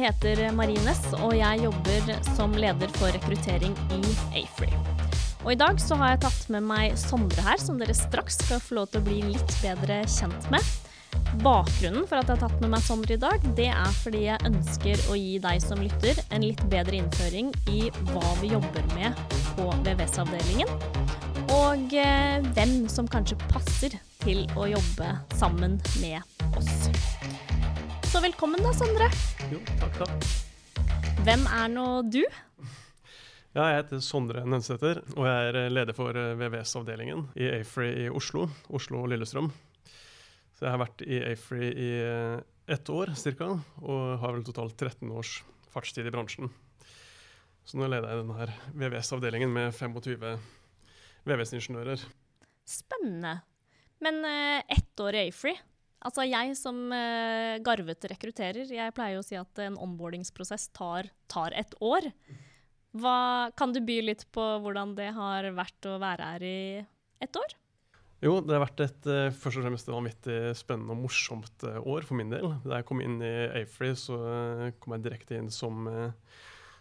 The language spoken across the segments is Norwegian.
Jeg heter Marie Næss, og jeg jobber som leder for rekruttering i Afree. Og i dag så har jeg tatt med meg Sondre her, som dere straks skal få lov til å bli litt bedre kjent med. Bakgrunnen for at jeg har tatt med meg Sondre i dag, det er fordi jeg ønsker å gi deg som lytter en litt bedre innføring i hva vi jobber med på VVS-avdelingen, og eh, hvem som kanskje passer til å jobbe sammen med oss. Så velkommen da, Sondre. Jo, takk, takk. Hvem er nå du? Ja, jeg heter Sondre Nønsæter, og jeg er leder for eh, VVS-avdelingen i Afree i Oslo, Oslo og Lillestrøm. Så jeg har vært i Afree i eh, ett år ca., og har vel totalt 13 års fartstid i bransjen. Så nå leder jeg denne VVS-avdelingen med 25 VVS-ingeniører. Spennende. Men eh, ett år i Afree. Altså jeg som uh, garvete rekrutterer, jeg pleier jo å si at en onboardingsprosess tar, tar et år. Hva, kan du by litt på hvordan det har vært å være her i ett år? Jo, det har vært et uh, først og fremst vanvittig spennende og morsomt uh, år for min del. Da jeg kom inn i Afree, så kom jeg direkte inn som,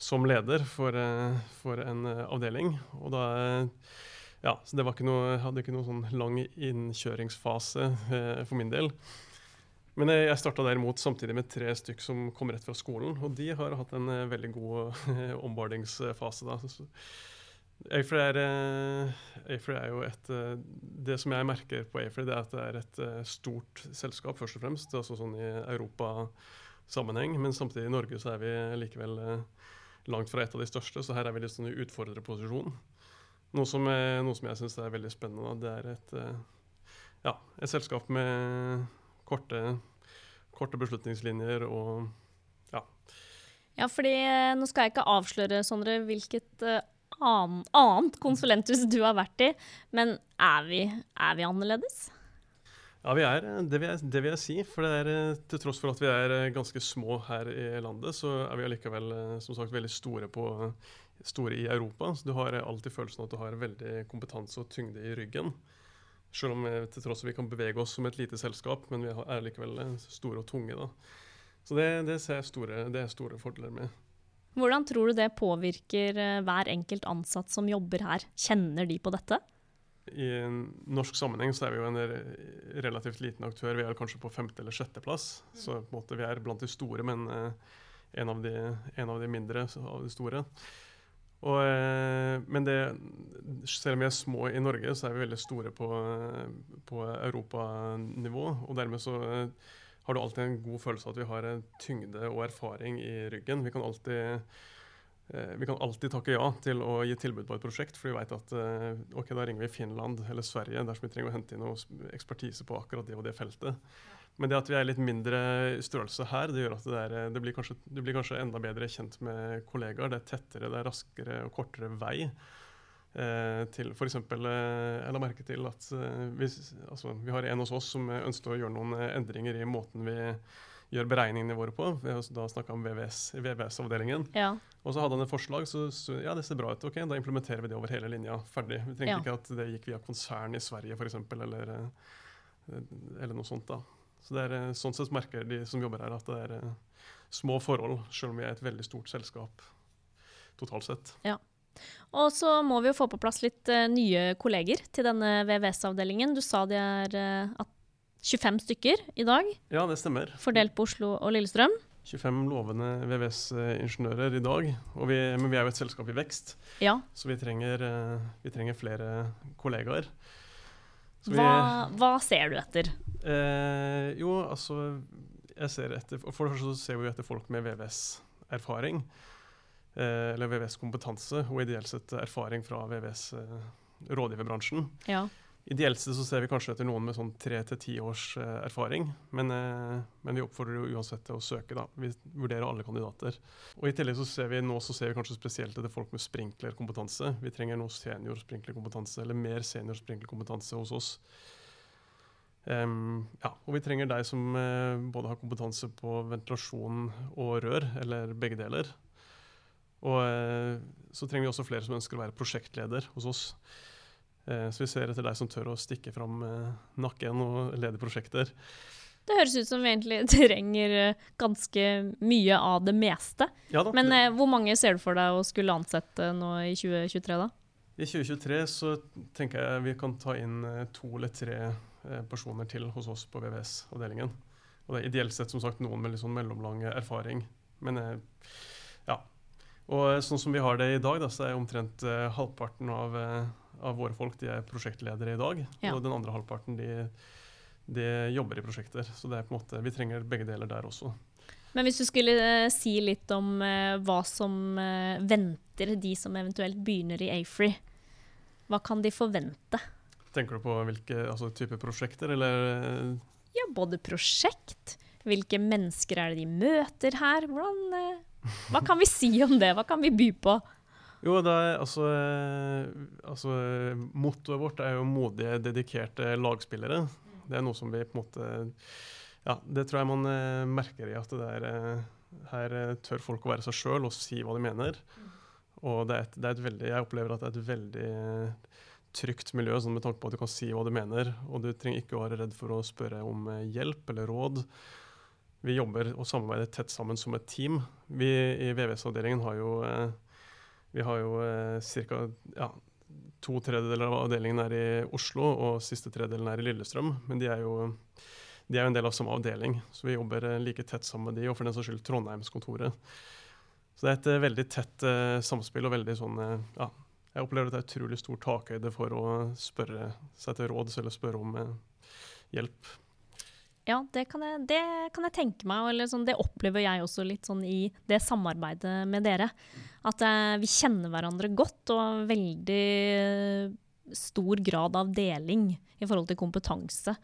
som leder for, for, en avdeling. Og da Ja, så det ikke noe, hadde ikke noen sånn lang innkjøringsfase for min del. Men jeg, jeg starta derimot samtidig med tre stykk som kom rett fra skolen. Og de har hatt en veldig god ombardingsfase. da. Så, Afree er, uh, er, jo et uh, Det som jeg merker på Afree, det er at det er et uh, stort selskap, først og fremst. Altså sånn i Europa-sammenheng. Men samtidig i Norge så er vi likevel langt fra et av de største, så her er vi litt sånn i utfordrerposisjon. Noe som, noe som jeg syns er veldig spennende. Det er et, ja, et selskap med korte, korte beslutningslinjer og ja. Ja, fordi nå skal jeg ikke avsløre, Sondre, hvilket annet konsulenthus du har vært i, men er vi, er vi annerledes? Ja, vi er, det vil, jeg, det vil jeg si. For det er, til tross for at vi er ganske små her i landet, så er vi allikevel som sagt veldig store, på, store i Europa. Så du har alltid følelsen av at du har veldig kompetanse og tyngde i ryggen. Selv om til tross for vi kan bevege oss som et lite selskap, men vi er likevel store og tunge. da. Så det, det store, det er store fordeler med. Hvordan tror du det påvirker eh, hver enkelt ansatt som jobber her? Kjenner de på dette? I en norsk sammenheng så er vi jo en relativt liten aktør. Vi er kanskje på femte- eller sjetteplass. Så på en måte vi er blant de store, men eh, en av de, en av de mindre av de store. Og, eh, men det, selv om vi er små i Norge, så er vi veldig store på, på europanivå. Og dermed så har du alltid en god følelse av at vi har tyngde og erfaring i ryggen. Vi kan alltid, eh, vi kan alltid takke ja til å gi tilbud på et prosjekt, for vi vet at eh, ok, da ringer vi Finland eller Sverige dersom vi trenger å hente inn noe ekspertise på akkurat det og det feltet. Men det at vi er litt mindre størrelse her, det gjør at det, er, det, blir kanskje, du blir kanskje enda bedre kjent med kollegaer. Det er tettere, det er raskere og kortere vei. Eh, til f.eks. Eh, jeg la merke til at eh, vi, altså, vi, har en hos oss som ønsket å gjøre noen eh, endringer i måten vi gjør beregningene våre på. Vi har da snakka om VVS-avdelingen. VVS ja. Og så hadde han et forslag, så, så, ja, det ser bra ut. Ok, da implementerer vi det over hele linja. Ferdig. Vi trengte ja. ikke at det gikk via konsern i Sverige f.eks., eller, eller noe sånt. da. Så det er, Sånn sett merker de som jobber her, at det er små forhold, selv om vi er et veldig stort selskap totalt sett. Ja. Og så må vi jo få på plass litt uh, nye kolleger til denne VVS-avdelingen. Du sa det er uh, 25 stykker i dag. Ja, det stemmer. Fordelt på Oslo og Lillestrøm. 25 lovende VVS-ingeniører i dag. Vi, men vi er jo et selskap i vekst, ja. så vi trenger, uh, vi trenger flere kollegaer. Hva, hva, ser du etter? Eh, jo, altså jeg ser etter, For det første så ser vi etter folk med VVS-erfaring. Eh, eller VVS-kompetanse og ideelt sett erfaring fra VVS-rådgiverbransjen. Eh, ja. Ideelt sett så ser vi kanskje etter noen med sånn tre til ti års eh, erfaring, men, men, vi oppfordrer jo uansett til å søke. da. Vi vurderer alle kandidater. Og I tillegg så ser vi nå så ser vi kanskje spesielt etter folk med sprinklerkompetanse. Vi trenger nå senior sprinklerkompetanse, eller mer senior sprinklerkompetanse hos oss. Um, ja, og vi trenger deg som uh, både har kompetanse på ventilasjon og rør, eller begge deler. Og uh, så trenger vi også flere som ønsker å være prosjektleder hos oss. Uh, så vi ser etter deg som tør å stikke fram nakken og lede prosjekter. Det høres ut som vi egentlig trenger ganske mye av det meste. Ja da. Men det- hvor mange ser du for deg å skulle ansette nå i 2023, da? I 2023 så tenker jeg vi kan ta inn to eller tre personer til hos oss på VVS-avdelingen. Og det er ideelt sett som sagt noen med litt sånn mellomlang erfaring. Men eh, ja. Og eh, sånn som vi har det i dag, da, så er omtrent eh, halvparten av, eh, av våre folk de er prosjektledere i dag. Ja. Og den andre halvparten de, de jobber i prosjekter. Så det er på en måte, vi trenger begge deler der også. Men hvis du skulle eh, si litt om eh, hva som eh, venter de som eventuelt begynner i Afree, hva kan de forvente? Tenker du på hvilke altså, type prosjekter, eller eh, Ja, både prosjekt, hvilke mennesker er det de møter her, hvordan eh, Hva kan vi si om det? Hva kan vi by på? Jo, er, altså, eh, altså Mottoet vårt er jo modige, dedikerte lagspillere. Det er noe som vi på en måte Ja, det tror jeg man merker i at det er Her tør folk å være seg sjøl og si hva de mener. Og det er et, det er et veldig Jeg opplever at det er et veldig trygt miljø, sånn med tanke på at du kan si hva du mener. Og du trenger ikke være redd for å spørre om eh, hjelp eller råd. Vi jobber og samarbeider tett sammen som et team. Vi i VVS-avdelingen har jo eh, vi jo eh, ca. Ja, to tredjedeler av avdelingen er i Oslo, og siste tredjedelen er i Lillestrøm. Men de er jo de er en del av samme avdeling, så vi jobber like tett sammen med de, og for den saks skyld Trondheimskontoret. Så det er et veldig tett samspill og veldig sånn Ja, jeg opplever at det er utrolig stor takhøyde for å spørre seg til råds eller spørre om eh, hjelp. Ja, det kan jeg, det kan jeg tenke meg, eller sånn, det opplever jeg også litt sånn i det samarbeidet med dere. At eh, vi kjenner hverandre godt, og veldig eh, stor grad av deling i forhold til kompetanse.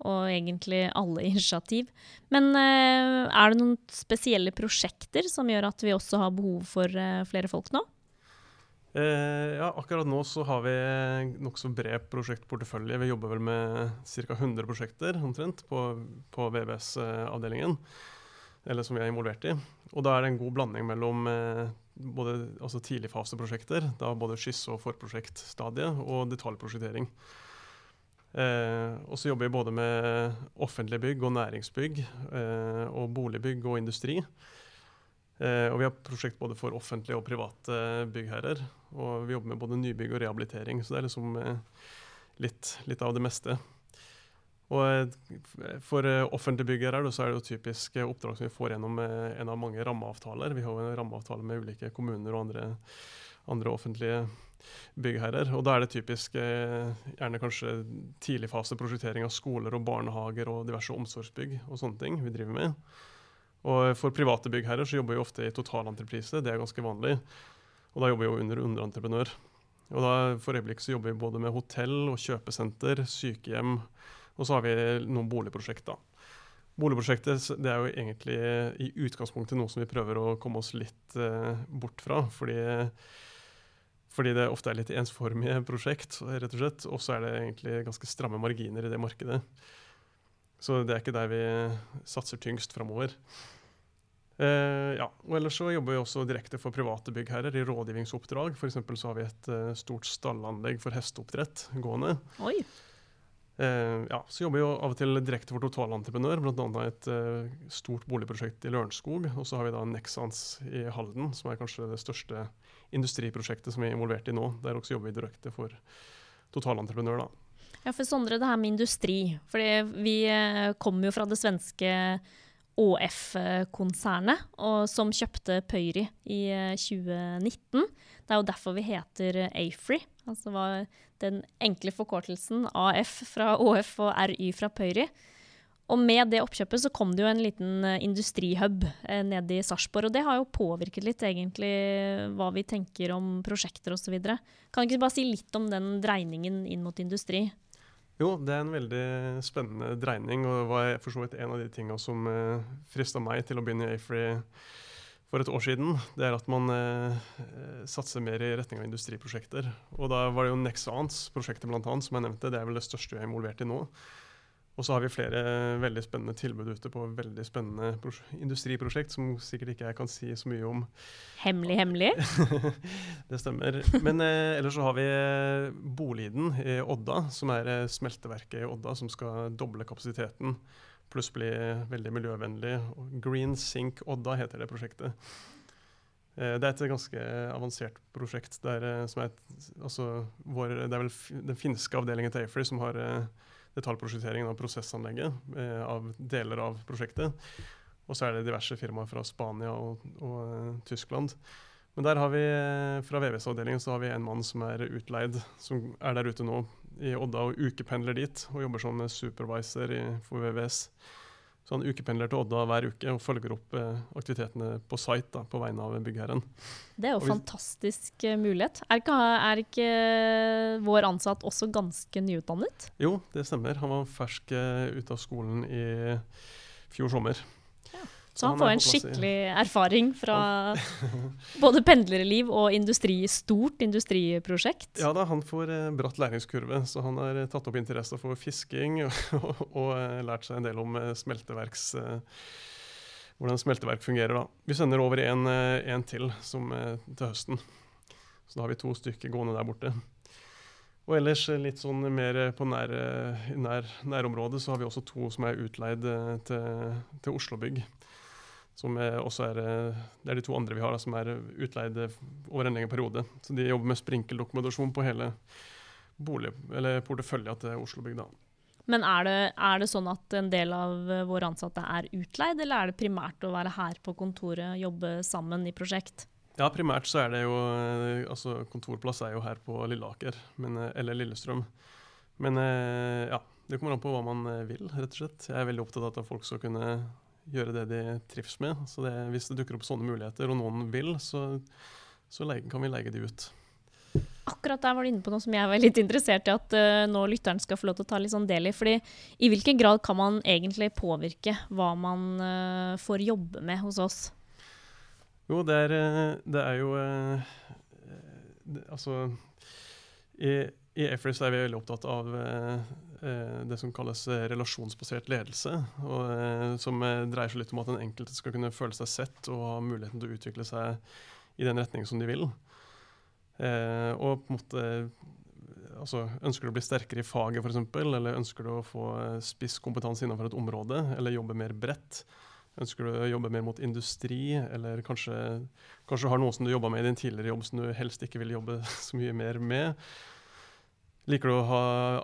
Og egentlig alle initiativ. Men eh, er det noen spesielle prosjekter som gjør at vi også har behov for flere folk nå? Eh, ja, akkurat nå så har vi nokså bred prosjektportefølje. Vi jobber vel med ca. 100 prosjekter omtrent på, på VVS-avdelingen. Eller som vi er involvert i. Og da er det en god blanding mellom eh, både altså tidligfaseprosjekter, da både skisse- og forprosjektstadiet, og detaljprosjektering. Eh, og så jobber vi både med offentlige bygg og næringsbygg, eh, og boligbygg og industri. Eh, og vi har prosjekt både for offentlige og private byggherrer. Og vi jobber med både nybygg og rehabilitering, så det er liksom eh, litt, litt av det meste. Og eh, for offentlige byggherrer så er det jo typisk oppdrag som vi får gjennom en av mange rammeavtaler. Vi har jo en rammeavtale med ulike kommuner og andre, andre offentlige byggherrer. Og da er det typisk gjerne kanskje tidligfase prosjektering av skoler og barnehager og diverse omsorgsbygg og sånne ting vi driver med. Og for private byggherrer så jobber vi ofte i totalentreprise, det er ganske vanlig. Og da jobber vi jo under underentreprenør. Og da for øyeblikket så jobber vi både med hotell og kjøpesenter, sykehjem, og så har vi noen boligprosjekter. Boligprosjektet det er jo egentlig i utgangspunktet noe som vi prøver å komme oss litt eh, bort fra, fordi, fordi det ofte er litt ensformige prosjekt, rett og slett. Og så er det egentlig ganske stramme marginer i det markedet. Så det er ikke der vi satser tyngst framover. Eh, ja. og ellers så jobber vi også direkte for private byggherrer i rådgivningsoppdrag. For så har vi et uh, stort stallanlegg for hesteoppdrett gående. Oi. Uh, ja, så jobber vi jo av og til direkte for totalentreprenør, bl.a. et stort boligprosjekt i Lørenskog. Og så har vi da Nexans i Halden, som er kanskje det største industriprosjektet som vi er involvert i nå. Der også jobber vi direkte for totalentreprenør, da. Ja, for Sondre, det her med industri. Fordi vi kommer jo fra det svenske ÅF-konsernet, som kjøpte Pøyri i eh, 2019. Det er jo derfor vi heter Afry. Altså var den enkle forkortelsen AF fra ÅF og RY fra Pøyri. Og med det oppkjøpet så kom det jo en liten eh, industrihub eh, ned i Sarpsborg, og det har jo påvirket litt egentlig hva vi tenker om prosjekter osv. Kan du ikke bare si litt om den dreiningen inn mot industri? Jo, det er en veldig spennende dreining, og det var for så vidt en av de tinga som eh, frista meg til å begynne i Afree for et år siden. Det er at man eh, satser mer i retning av industriprosjekter. Og da var det jo Nexans prosjektet blant annet, som jeg nevnte. Det er vel det største vi er involvert i nå. Og så har vi flere veldig spennende tilbud ute på veldig spennende industriprosjekt, som sikkert ikke jeg kan si så mye om Hemmelig, hemmelig? det stemmer. Men eh, ellers så har vi eh, Boliden i Odda, som er eh, smelteverket i Odda, som skal doble kapasiteten pluss bli veldig miljøvennlig. Green Sink Odda heter det prosjektet. Eh, det er et ganske avansert prosjekt. Der, eh, som er et, altså, vår, det er vel den finske avdelingen til AFRI som har eh, detaljprosjekteringen av prosessanlegget av deler av prosjektet. Og så er det diverse firmaer fra Spania og, og Tyskland. Men der har vi, fra VVS-avdelingen så har vi en mann som er utleid, som er der ute nå i Odda og ukependler dit. Og jobber som supervisor i, for VVS. Så han ukependler til Odda hver uke og følger opp eh, aktivitetene på site da, på vegne av byggherren. Det er jo en fantastisk uh, mulighet. Er ikke, er ikke, eh, vår ansatt også ganske nyutdannet? Jo, det stemmer. Han var fersk ut av skolen i fjor sommer. Så han, får en skikkelig erfaring fra både pendlerliv og industri, stort industriprosjekt. Ja da, han får eh, bratt læringskurve, så han har tatt opp interesse for fisking og, og, og eh, lært seg en del om eh, smelteverks eh, hvordan smelteverk fungerer. da. Vi sender over en, eh, en til som, eh, til høsten. Så da har vi to stykker gående der borte. Og ellers litt sånn mer på nær, nær, nærområdet så har vi også to som er utleid til, til Oslobygg. Som er også er, eh, det er de to andre vi har, som er utleid over en lengre periode. Så de jobber med sprinkeldokumentasjon på hele bolig, eller portefølja til Oslo Bygg. Men er det, er det, sånn at en del av våre ansatte er utleid, eller er det primært å være her på kontoret og jobbe sammen i prosjekt? Ja, primært så er det jo eh, Altså kontorplass er jo her på Lilleaker, men, eh, eller Lillestrøm. Men ja, det kommer an på hva man vil, rett og slett. Jeg er veldig opptatt av at folk skal kunne gjøre det de trives med. Så det, hvis det dukker opp sånne muligheter, og noen vil, så, så kan vi leie de ut. Akkurat der var du inne på noe som jeg var litt interessert i at uh, nå lytteren skal få lov til å ta litt sånn del i. fordi i hvilken grad kan man egentlig påvirke hva man uh, får jobbe med hos oss? Jo, det er, eh, det er jo uh, det, Altså i, i er vi veldig opptatt av Eh, det som kalles eh, relasjonsbasert ledelse. Og, eh, som dreier seg litt om at den enkelte skal kunne føle seg sett og ha muligheten til å utvikle seg i den retningen som de vil. og på en måte altså, Ønsker du å bli sterkere i faget f.eks., eller ønsker du å få spisskompetanse innenfor et område, eller jobbe mer bredt? Ønsker du å jobbe mer mot industri, eller kanskje, kanskje har noe som du jobba med i din tidligere jobb som du helst ikke vil jobbe så mye mer med? Liker du å ha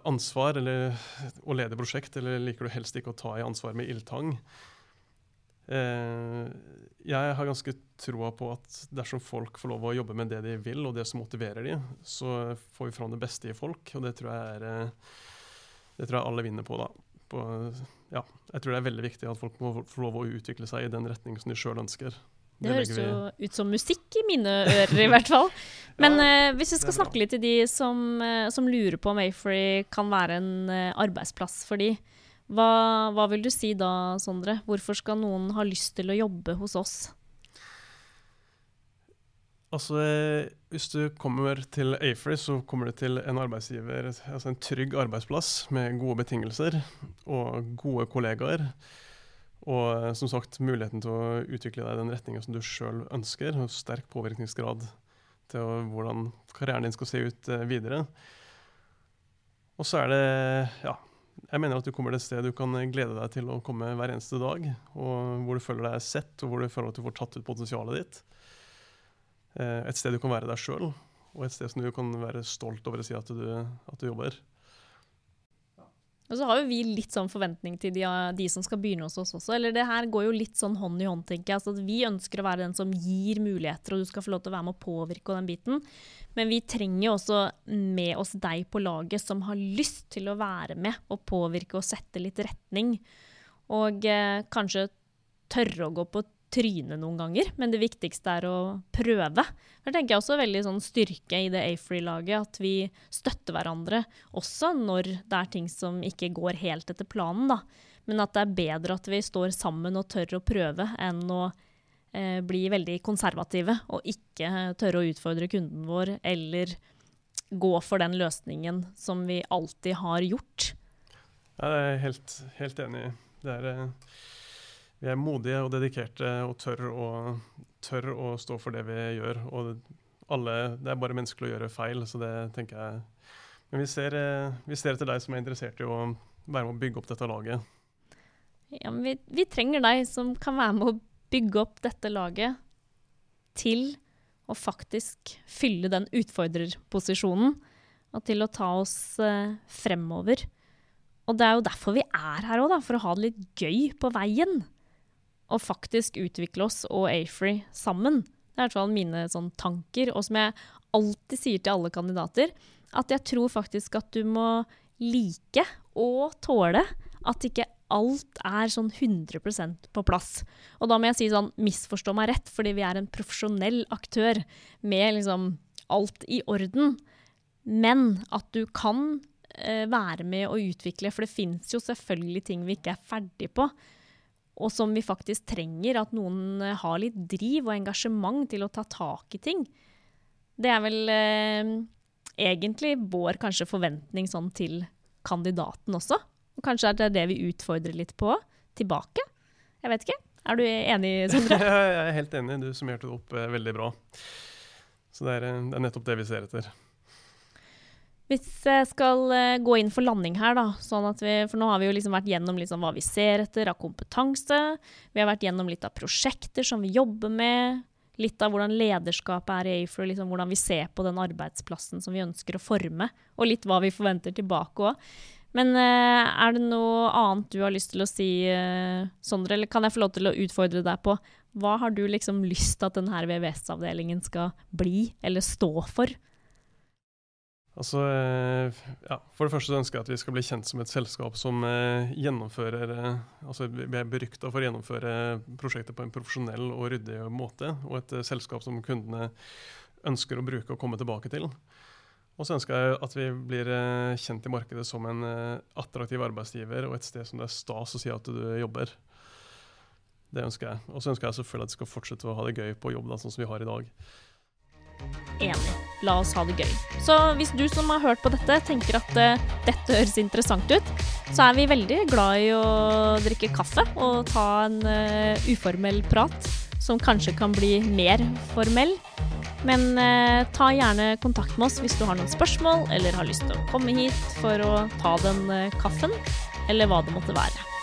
ansvar eller å lede prosjekt, eller liker du helst ikke å ta i ansvar med ildtang? Eh, jeg har ganske troa på at dersom folk får lov å jobbe med det de vil, og det som motiverer de, så får vi fram det beste i folk, og det tror jeg, er, eh, det tror jeg alle vinner på. da. På, ja, jeg tror det er veldig viktig at folk må få lov å utvikle seg i den retning som de sjøl ønsker. Det, høres jo ut som musikk i mine ører, i hvert fall. Men ja, uh, hvis vi skal snakke litt til de som, uh, som, lurer på om Afrey kan være en uh, arbeidsplass for de, hva, hva, vil du si da, Sondre? Hvorfor skal noen ha lyst til å jobbe hos oss? Altså, Hvis du kommer til Afrey, så kommer du til en arbeidsgiver, altså en trygg arbeidsplass med gode betingelser og gode kollegaer. Og som sagt, muligheten til å utvikle deg i den retninga som du sjøl ønsker. og Sterk påvirkningsgrad til hvordan karrieren din skal se ut eh, videre. Og så er det Ja, jeg mener at du kommer til et sted du kan glede deg til å komme hver eneste dag. Og hvor du føler deg sett, og hvor du føler at du får tatt ut potensialet ditt. Eh, et sted du kan være deg sjøl, og et sted som du kan være stolt over å si at du, at du jobber. Og så har jo vi litt sånn forventning til de, de, som skal begynne hos oss også. Eller det her går jo litt sånn hånd i hånd, tenker jeg. Altså vi ønsker å være den som gir muligheter, og du skal få lov til å være med å påvirke den biten. Men vi trenger jo også med oss deg på laget som har lyst til å være med og påvirke og sette litt retning. Og eh, kanskje tørre å gå på tryne noen ganger, men det viktigste er å prøve. Der tenker jeg også veldig sånn styrke i det A-Free-laget, at vi støtter hverandre også når det er ting som ikke går helt etter planen. da. Men at det er bedre at vi står sammen og tør å prøve, enn å eh, bli veldig konservative og ikke tørre å utfordre kunden vår, eller gå for den løsningen som vi alltid har gjort. Ja, jeg er helt, helt enig. Det er... Eh vi er modige og dedikerte og tør å, tør å stå for det vi gjør. Og alle, det er bare menneskelig å gjøre feil, så det tenker jeg Men vi ser, eh, vi ser etter deg som er interessert i å være med å bygge opp dette laget. ja, vi, vi, trenger deg som kan være med å bygge opp dette laget til å faktisk fylle den utfordrerposisjonen, og til å ta oss eh, fremover. Og det er jo derfor vi er her òg, for å ha det litt gøy på veien. Og faktisk utvikle oss og Afrey sammen. Det er i hvert fall mine sånn, tanker. Og som jeg alltid sier til alle kandidater, at jeg tror faktisk at du må like og tåle at ikke alt er sånn 100% på plass. Og da må jeg si sånn, misforstå meg rett, fordi vi er en profesjonell aktør med liksom alt i orden. Men at du kan eh, være med å utvikle, for det fins jo selvfølgelig ting vi ikke er ferdig på. Og som vi faktisk trenger, at noen eh, har litt driv og engasjement til å ta tak i ting. Det er vel eh, egentlig vår kanskje forventning sånn til kandidaten også. Og kanskje er det det vi utfordrer litt på tilbake? Jeg vet ikke. Er du enig, Sondre? jeg er helt enig. Du summerte det opp eh, veldig bra. Så det er, eh, det er, nettopp det vi ser etter. Hvis jeg skal eh, gå inn for landing her, da, sånn vi, for nå har vi jo liksom vært gjennom liksom hva vi ser etter av kompetanse. Vi har vært gjennom litt av prosjekter som vi jobber med. Litt av hvordan lederskapet er i AFRO, liksom hvordan vi ser på den arbeidsplassen som vi ønsker å forme. Og litt hva vi forventer tilbake òg. Men uh, er det noe annet du har lyst til å si, uh, Sondre, eller kan jeg få lov til å utfordre deg på hva har du liksom lyst til at denne VVS-avdelingen skal bli eller stå for? Altså, uh, ja, For det første ønsker jeg at vi skal bli kjent som et selskap som gjennomfører altså Vi er berykta for å gjennomføre prosjekter på en profesjonell og ryddig måte, og et selskap som kundene ønsker å bruke og komme tilbake til. Og så ønsker jeg at vi blir eh, kjent i markedet som en eh, attraktiv arbeidsgiver og et sted som det er stas å si at du jobber. Det ønsker jeg. Og så ønsker jeg selvfølgelig at de skal fortsette å ha det gøy på jobb, da, sånn som vi har i dag. Enig. La oss ha det gøy. Så hvis du som har hørt på dette, tenker at uh, dette høres interessant ut, så er vi veldig glad i å drikke kaffe og ta en uh, uformell prat som kanskje kan bli mer formell. Men eh, ta gjerne kontakt med oss hvis du har noen spørsmål eller har lyst til å komme hit for å ta den eh, kaffen, eller hva det måtte være.